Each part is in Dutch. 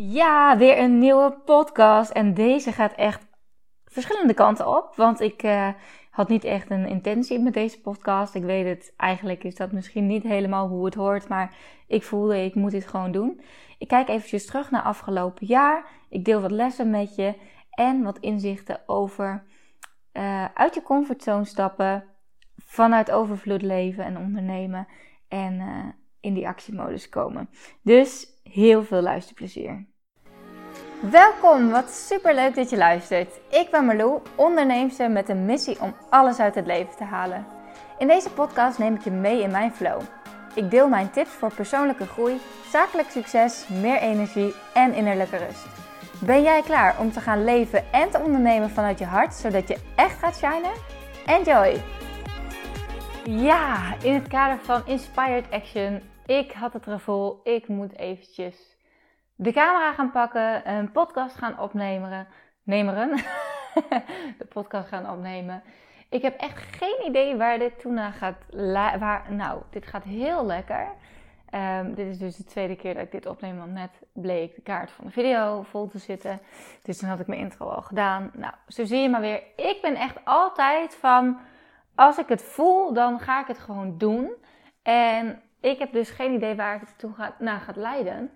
Ja, weer een nieuwe podcast. En deze gaat echt verschillende kanten op. Want ik uh, had niet echt een intentie met deze podcast. Ik weet het, eigenlijk is dat misschien niet helemaal hoe het hoort. Maar ik voelde, ik moet dit gewoon doen. Ik kijk eventjes terug naar afgelopen jaar. Ik deel wat lessen met je. En wat inzichten over uh, uit je comfortzone stappen. Vanuit overvloed leven en ondernemen. En uh, in die actiemodus komen. Dus heel veel luisterplezier. Welkom, wat super leuk dat je luistert. Ik ben Marlou, onderneemster met een missie om alles uit het leven te halen. In deze podcast neem ik je mee in mijn flow. Ik deel mijn tips voor persoonlijke groei, zakelijk succes, meer energie en innerlijke rust. Ben jij klaar om te gaan leven en te ondernemen vanuit je hart, zodat je echt gaat shinen? Enjoy! Ja, in het kader van Inspired Action ik had het gevoel, ik moet eventjes de camera gaan pakken, een podcast gaan opnemen. Nemeren. de podcast gaan opnemen. Ik heb echt geen idee waar dit toen naar gaat. Waar, nou, dit gaat heel lekker. Um, dit is dus de tweede keer dat ik dit opneem, want net bleek de kaart van de video vol te zitten. Dus toen had ik mijn intro al gedaan. Nou, zo zie je maar weer. Ik ben echt altijd van, als ik het voel, dan ga ik het gewoon doen. En ik heb dus geen idee waar het toe gaat, naar gaat leiden.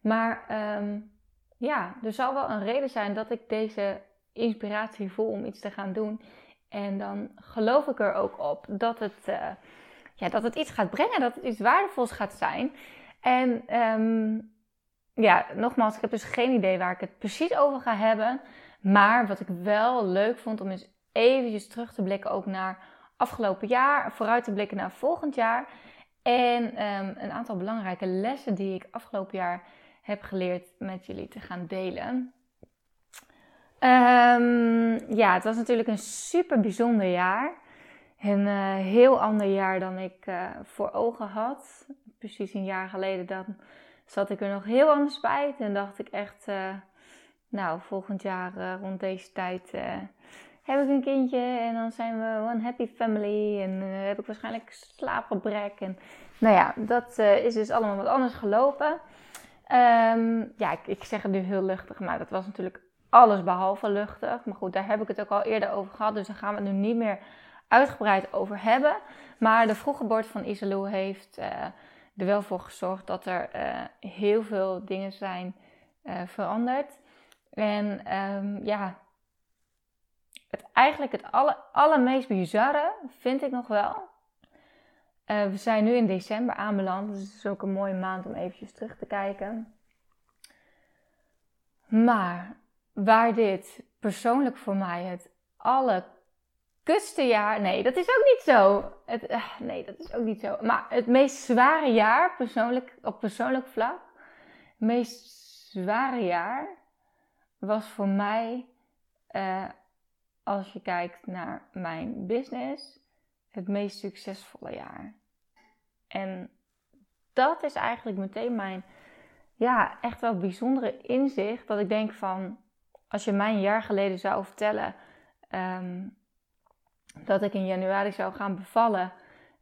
Maar um, ja, er zal wel een reden zijn dat ik deze inspiratie voel om iets te gaan doen. En dan geloof ik er ook op dat het, uh, ja, dat het iets gaat brengen, dat het iets waardevols gaat zijn. En um, ja, nogmaals, ik heb dus geen idee waar ik het precies over ga hebben. Maar wat ik wel leuk vond om eens eventjes terug te blikken ook naar afgelopen jaar, vooruit te blikken naar volgend jaar. En um, een aantal belangrijke lessen die ik afgelopen jaar heb geleerd met jullie te gaan delen. Um, ja, het was natuurlijk een super bijzonder jaar. Een uh, heel ander jaar dan ik uh, voor ogen had. Precies een jaar geleden dan zat ik er nog heel anders bij. En dacht ik echt, uh, nou, volgend jaar rond deze tijd heb ik een kindje en dan zijn we one happy family en uh, heb ik waarschijnlijk slaapgebrek. En nou ja, dat uh, is dus allemaal wat anders gelopen. Um, ja, ik, ik, zeg het nu heel luchtig, maar dat was natuurlijk alles behalve luchtig. Maar goed, daar heb ik het ook al eerder over gehad, dus daar gaan we het nu niet meer uitgebreid over hebben. Maar de vroege bord van Isalou heeft uh, er wel voor gezorgd dat er heel veel dingen zijn veranderd. En um, ja, het, eigenlijk het aller, allermeest bizarre vind ik nog wel. Uh, we zijn nu in december aanbeland, dus het is ook een mooie maand om eventjes terug te kijken. Maar waar dit persoonlijk voor mij het allerkutste jaar. Nee, dat is ook niet zo. Het, uh, nee, dat is ook niet zo. Maar het meest zware jaar, persoonlijk, op persoonlijk vlak. Het meest zware jaar was voor mij uh, als je kijkt naar mijn business, het meest succesvolle jaar. En dat is eigenlijk meteen mijn, ja, echt wel bijzondere inzicht. Dat ik denk van, als je mij een jaar geleden zou vertellen um, dat ik in januari zou gaan bevallen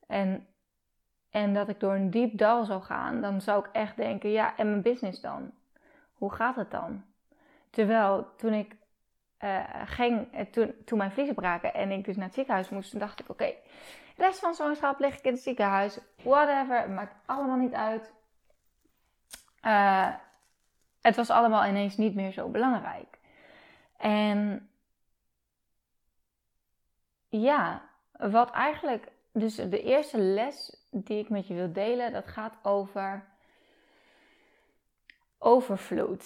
en, en dat ik door een diep dal zou gaan, dan zou ik echt denken, ja, en mijn business dan? Hoe gaat het dan? Terwijl toen ik uh, ging, eh, toen, toen mijn vliezen braken en ik dus naar het ziekenhuis moest, toen dacht ik: oké, okay, rest van zwangerschap lig ik in het ziekenhuis, whatever, het maakt allemaal niet uit. Uh, het was allemaal ineens niet meer zo belangrijk. En ja, wat eigenlijk, dus de eerste les die ik met je wil delen, dat gaat over overvloed.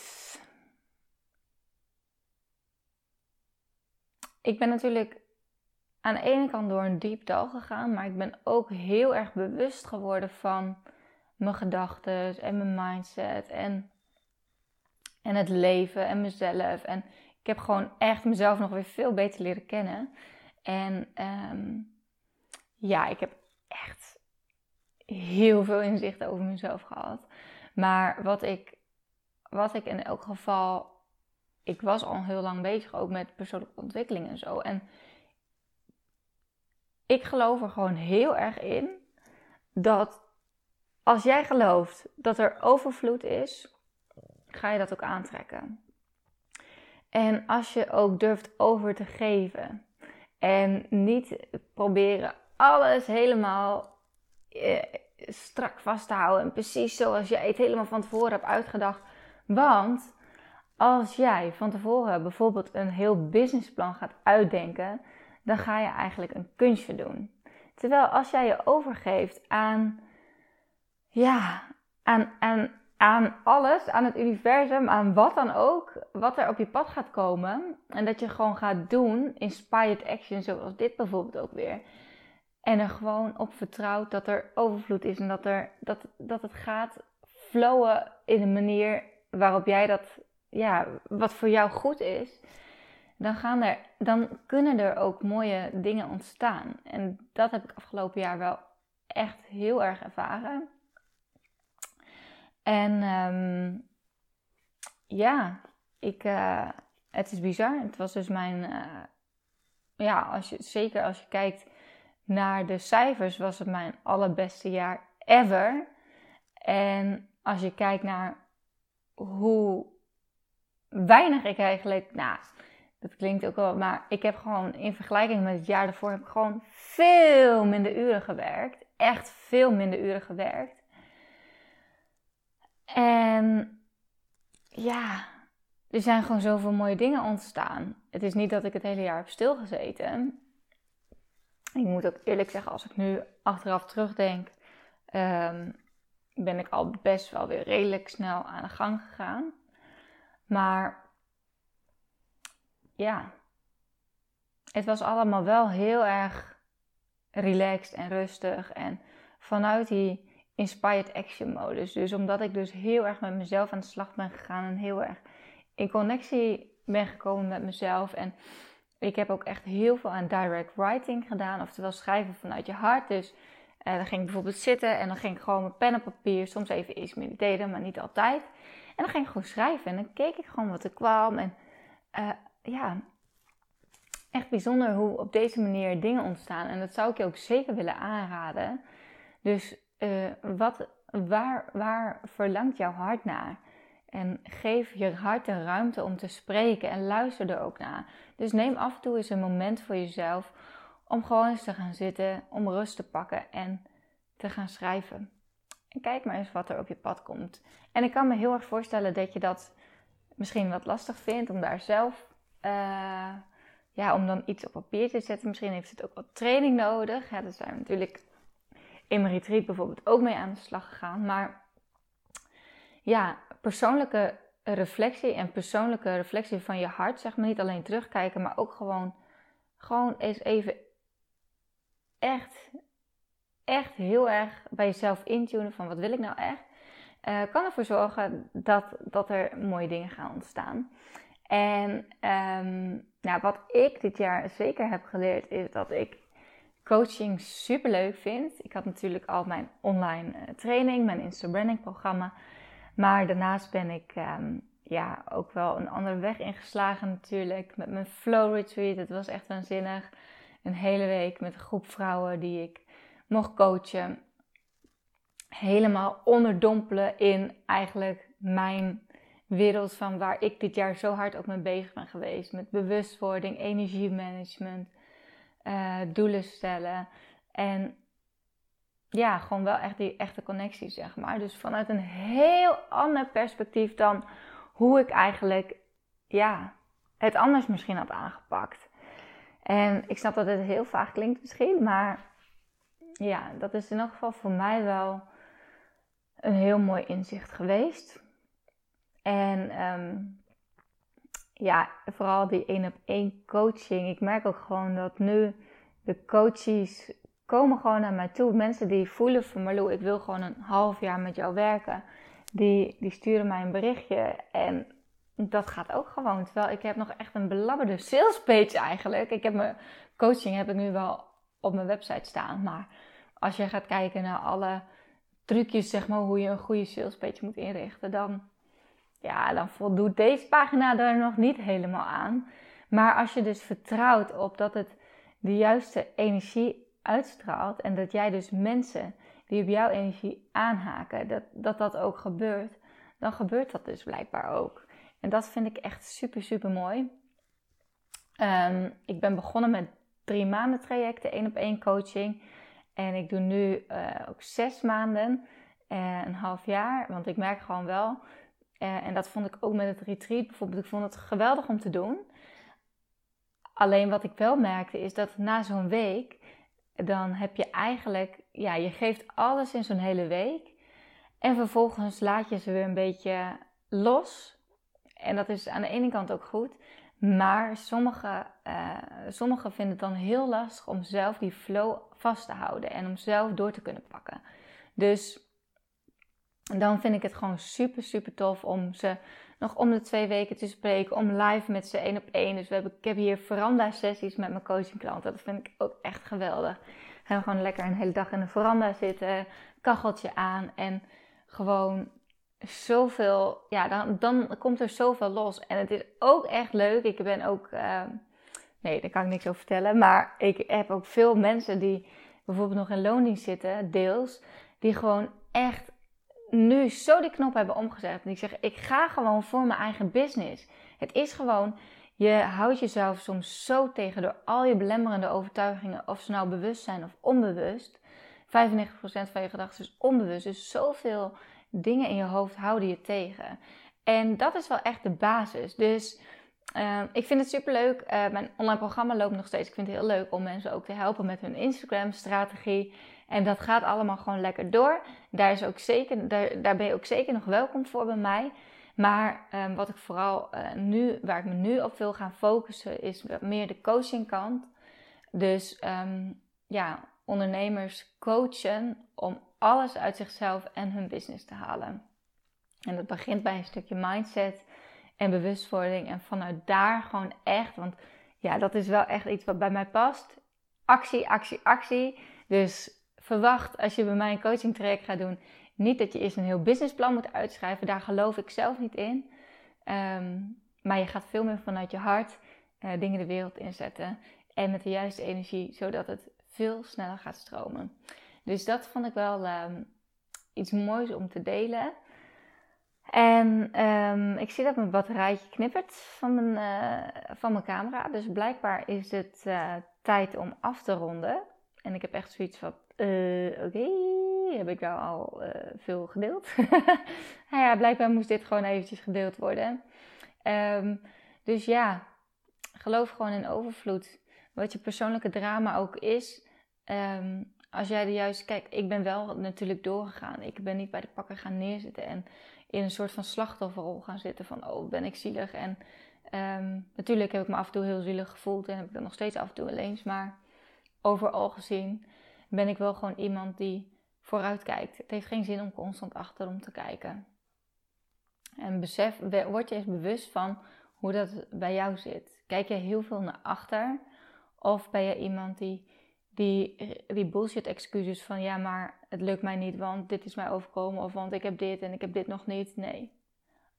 Ik ben natuurlijk aan de ene kant door een diep dal gegaan, maar ik ben ook heel erg bewust geworden van mijn gedachten en mijn mindset en, en het leven en mezelf. En ik heb gewoon echt mezelf nog weer veel beter leren kennen. En um, ja, ik heb echt heel veel inzicht over mezelf gehad. Maar wat ik, wat ik in elk geval ik was al heel lang bezig ook met persoonlijke ontwikkeling en zo. En ik geloof er gewoon heel erg in dat als jij gelooft dat er overvloed is, ga je dat ook aantrekken. En als je ook durft over te geven en niet proberen alles helemaal eh, strak vast te houden en precies zoals jij het helemaal van tevoren hebt uitgedacht. Want als jij van tevoren bijvoorbeeld een heel businessplan gaat uitdenken, dan ga je eigenlijk een kunstje doen. Terwijl als jij je overgeeft aan, ja, aan, aan, aan alles, aan het universum, aan wat dan ook, wat er op je pad gaat komen, en dat je gewoon gaat doen, inspired action, zoals dit bijvoorbeeld ook weer. En er gewoon op vertrouwt dat er overvloed is en dat, er, dat, dat het gaat flowen in een manier waarop jij dat, ja, wat voor jou goed is dan, gaan er, dan kunnen er ook mooie dingen ontstaan. En dat heb ik afgelopen jaar wel echt heel erg ervaren. En ehm, ja, ik, uh, het is bizar. Het was dus mijn, uh, ja, als je, zeker als je kijkt naar de cijfers, was het mijn allerbeste jaar ever. En als je kijkt naar hoe weinig ik eigenlijk, nou, dat klinkt ook wel, maar ik heb gewoon in vergelijking met het jaar daarvoor heb ik gewoon veel minder uren gewerkt. Echt veel minder uren gewerkt. En ja, er zijn gewoon zoveel mooie dingen ontstaan. Het is niet dat ik het hele jaar heb stilgezeten. Ik moet ook eerlijk zeggen, als ik nu achteraf terugdenk, um, ben ik al best wel weer redelijk snel aan de gang gegaan. Maar ja, het was allemaal wel heel erg relaxed en rustig. En vanuit die inspired action modus. Dus omdat ik dus heel erg met mezelf aan de slag ben gegaan en heel erg in connectie ben gekomen met mezelf. En ik heb ook echt heel veel aan direct writing gedaan, oftewel schrijven vanuit je hart. Dus eh, dan ging ik bijvoorbeeld zitten en dan ging ik gewoon met pen en papier, soms even iets mediteren, maar niet altijd. En dan ging ik gewoon schrijven en dan keek ik gewoon wat er kwam. En uh, ja, echt bijzonder hoe op deze manier dingen ontstaan. En dat zou ik je ook zeker willen aanraden. Dus uh, wat, waar, waar verlangt jouw hart naar? En geef je hart de ruimte om te spreken en luister er ook naar. Dus neem af en toe eens een moment voor jezelf om gewoon eens te gaan zitten, om rust te pakken en te gaan schrijven. Kijk maar eens wat er op je pad komt. En ik kan me heel erg voorstellen dat je dat misschien wat lastig vindt om daar zelf uh, ja, om dan iets op papier te zetten. Misschien heeft het ook wat training nodig. Ja, daar zijn natuurlijk in mijn retreat bijvoorbeeld ook mee aan de slag gegaan. Maar ja, persoonlijke reflectie en persoonlijke reflectie van je hart, zeg maar. Niet alleen terugkijken, maar ook gewoon, gewoon eens even echt, echt heel erg bij jezelf intunen van wat wil ik nou echt. Uh, kan ervoor zorgen dat, dat er mooie dingen gaan ontstaan. En um, nou, wat ik dit jaar zeker heb geleerd is dat ik coaching super leuk vind. Ik had natuurlijk al mijn online uh, training, mijn Insta-branding programma. Maar daarnaast ben ik um, ja, ook wel een andere weg ingeslagen natuurlijk. Met mijn flow retreat. Het was echt waanzinnig. Een hele week met een groep vrouwen die ik mocht coachen. Helemaal onderdompelen in eigenlijk mijn wereld van waar ik dit jaar zo hard ook mee bezig ben geweest. Met bewustwording, energiemanagement, uh, doelen stellen. En ja, gewoon wel echt die echte connectie, zeg maar. Dus vanuit een heel ander perspectief dan hoe ik eigenlijk, ja, het anders misschien had aangepakt. En ik snap dat het heel vaag klinkt misschien, maar ja, dat is in elk geval voor mij wel een heel mooi inzicht geweest. En um, ja, vooral die één op één coaching. Ik merk ook gewoon dat nu de coaches komen gewoon naar mij toe. Mensen die voelen van Marlo, ik wil gewoon een half jaar met jou werken. Die, die sturen mij een berichtje en dat gaat ook gewoon. Terwijl ik heb nog echt een belabberde salespage eigenlijk. Ik heb mijn coaching heb ik nu wel op mijn website staan. Maar als je gaat kijken naar alle trucjes, zeg maar, hoe je een goede salespage moet inrichten, dan ja, dan voldoet deze pagina er nog niet helemaal aan. Maar als je dus vertrouwt op dat het de juiste energie uitstraalt en dat jij dus mensen die op jouw energie aanhaken, dat dat, dat ook gebeurt, dan gebeurt dat dus blijkbaar ook. En dat vind ik echt super, super mooi. Ehm, ik ben begonnen met drie maanden trajecten, één op één coaching. En ik doe nu uh, ook zes maanden, uh, een half jaar. Want ik merk gewoon wel, uh, en dat vond ik ook met het retreat bijvoorbeeld, ik vond het geweldig om te doen. Alleen wat ik wel merkte is dat na zo'n week, dan heb je eigenlijk, ja, je geeft alles in zo'n hele week. En vervolgens laat je ze weer een beetje los. En dat is aan de ene kant ook goed. Maar sommigen uh, sommige vinden het dan heel lastig om zelf die flow vast te houden en om zelf door te kunnen pakken. Dus dan vind ik het gewoon super, super tof om ze nog om de twee weken te spreken, om live met ze één op één. Dus we hebben, ik heb hier veranda sessies met mijn coachingklanten. Dat vind ik ook echt geweldig. Gaan we gewoon lekker een hele dag in de veranda zitten, kacheltje aan en gewoon zoveel, ja, dan, dan komt er zoveel los. En het is ook echt leuk. Ik ben ook, uh, nee, daar kan ik niks over vertellen. Maar ik heb ook veel mensen die bijvoorbeeld nog in loondienst zitten, deels, die gewoon echt nu zo die knop hebben omgezet. En die zeggen, ik ga gewoon voor mijn eigen business. Het is gewoon, je houdt jezelf soms zo tegen door al je belemmerende overtuigingen, of ze nou bewust zijn of onbewust. 95% van je gedachten is onbewust. Dus zoveel dingen in je hoofd houden je tegen. En dat is wel echt de basis. Dus uh, ik vind het super leuk. Uh, mijn online programma loopt nog steeds. Ik vind het heel leuk om mensen ook te helpen met hun Instagram-strategie. En dat gaat allemaal gewoon lekker door. Daar, is ook zeker, daar, daar ben je ook zeker nog welkom voor bij mij. Maar um, wat ik vooral uh, nu, waar ik me nu op wil gaan focussen, is meer de coachingkant. Dus um, ja, ondernemers coachen om alles uit zichzelf en hun business te halen. En dat begint bij een stukje mindset en bewustwording. En vanuit daar gewoon echt, want ja, dat is wel echt iets wat bij mij past. Actie, actie, actie. Dus verwacht als je bij mij een coaching traject gaat doen, niet dat je eerst een heel businessplan moet uitschrijven. Daar geloof ik zelf niet in. Um, maar je gaat veel meer vanuit je hart uh, dingen de wereld inzetten. En met de juiste energie, zodat het veel sneller gaat stromen. Dus dat vond ik wel um, iets moois om te delen. En um, ik zie dat mijn batterijtje knippert van mijn, uh, van mijn camera. Dus blijkbaar is het uh, tijd om af te ronden. En ik heb echt zoiets van: uh, oké, heb ik nou al veel gedeeld? nou ja, blijkbaar moest dit gewoon eventjes gedeeld worden. Um, dus ja, geloof gewoon in overvloed. Wat je persoonlijke drama ook is. Als jij de juiste. Kijk, ik ben wel natuurlijk doorgegaan. Ik ben niet bij de pakken gaan neerzitten en in een soort van slachtofferrol gaan zitten van oh, ben ik zielig. En um, natuurlijk heb ik me af en toe heel zielig gevoeld en heb ik dat nog steeds af en toe alleen. Maar overal gezien ben ik wel gewoon iemand die vooruit kijkt. Het heeft geen zin om constant achterom te kijken. En besef, word je eens bewust van hoe dat bij jou zit. Kijk je heel veel naar achter? Of ben je iemand die die, die bullshit excuses van ja, maar het lukt mij niet, want dit is mij overkomen of want ik heb dit en ik heb dit nog niet. Nee,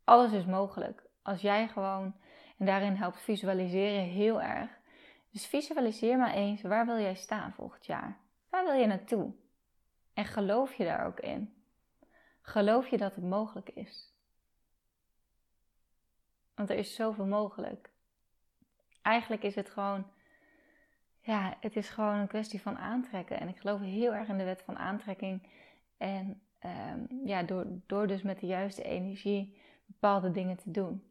alles is mogelijk. Als jij gewoon, en daarin helpt visualiseren heel erg. Dus visualiseer maar eens, waar wil jij staan volgend jaar? Waar wil je naartoe? En geloof je daar ook in? Geloof je dat het mogelijk is? Want er is zoveel mogelijk. Eigenlijk is het gewoon ja, het is gewoon een kwestie van aantrekken. En ik geloof heel erg in de wet van aantrekking. En um, ja, door, door dus met de juiste energie bepaalde dingen te doen.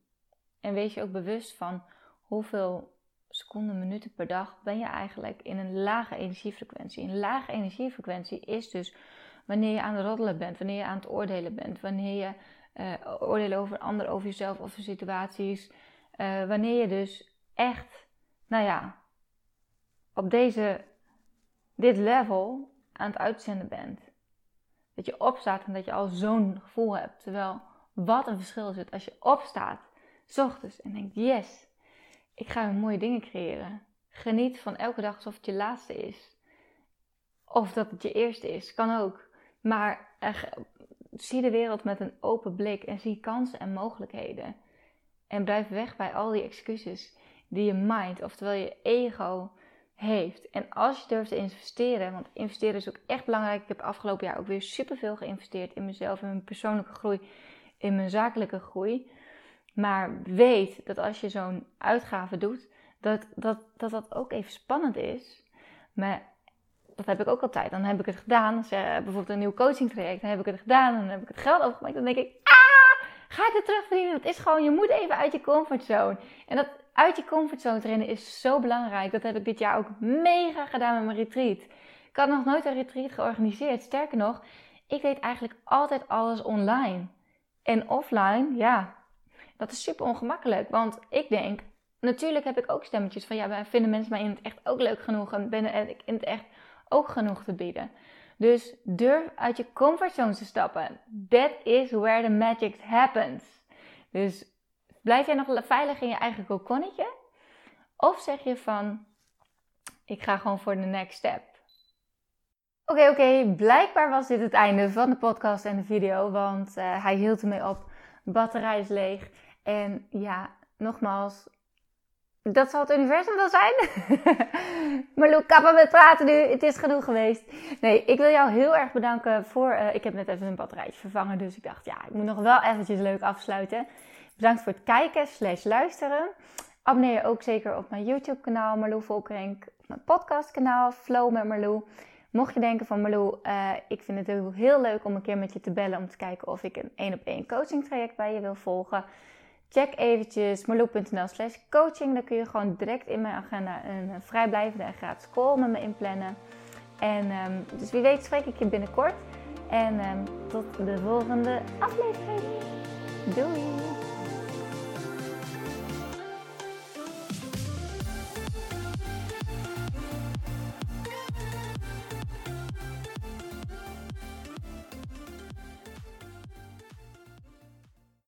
En wees je ook bewust van hoeveel seconden, minuten per dag ben je eigenlijk in een lage energiefrequentie. Een lage energiefrequentie is dus wanneer je aan het roddelen bent, wanneer je aan het oordelen bent, wanneer je uh, oordelen over een ander, over jezelf, over situaties. Uh, wanneer je dus echt, nou ja, op deze, dit level aan het uitzenden bent. Dat je opstaat en dat je al zo'n gevoel hebt. Terwijl, wat een verschil is het als je opstaat, s ochtends, en denkt, yes, ik ga mooie dingen creëren. Geniet van elke dag alsof het je laatste is. Of dat het je eerste is, kan ook. Maar zie de wereld met een open blik en zie kansen en mogelijkheden. En blijf weg bij al die excuses die je mind, oftewel je ego, heeft. En als je durft te investeren, want investeren is ook echt belangrijk. Ik heb afgelopen jaar ook weer superveel geïnvesteerd in mezelf en mijn persoonlijke groei. in mijn zakelijke groei. Maar weet dat als je zo'n uitgave doet, dat dat, dat dat ook even spannend is. Maar dat heb ik ook altijd. Dan heb ik het gedaan. Als bijvoorbeeld een nieuw coaching traject, dan heb ik het gedaan. En dan heb ik het geld overgemaakt. Dan denk ik, ah, ga ik het terugverdienen? Het is gewoon, je moet even uit je comfortzone. En dat uit je comfortzone trainen is zo belangrijk. Dat heb ik dit jaar ook mega gedaan met mijn retreat. Ik had nog nooit een retreat georganiseerd. Sterker nog, ik deed eigenlijk altijd alles online. En offline, ja, dat is super ongemakkelijk. Want ik denk, natuurlijk heb ik ook stemmetjes van ja, vinden mensen mij in het echt ook leuk genoeg en ben ik in het echt ook genoeg te bieden. Dus durf uit je comfortzone te stappen. That is where the magic happens. Dus blijf jij nog veilig in je eigen kokonnetje? Of zeg je van, ik ga gewoon voor de next step. Oké, oké, blijkbaar was dit het einde van de podcast en de video, want uh, hij hield ermee op. batterij is leeg. En ja, nogmaals, dat zal het universum wel zijn. Marloe, kappen met praten nu. Het is genoeg geweest. Nee, ik wil jou heel erg bedanken voor... Uh, ik heb net even een batterijtje vervangen. Dus ik dacht, ja, ik moet nog wel eventjes leuk afsluiten. Bedankt voor het kijken slash luisteren. Abonneer je ook zeker op mijn YouTube kanaal Marloe Volkerink. Mijn podcast kanaal Flow met Marloe. Mocht je denken van Marloe, uh, ik vind het heel, leuk om een keer met je te bellen. Om te kijken of ik een één op één coaching traject bij je wil volgen check eventjes marloe.nl slash coaching. Dan kun je gewoon direct in mijn agenda een vrijblijvende en gratis call met me inplannen. En um, dus wie weet spreek ik je binnenkort. En um, tot de volgende aflevering. Doei!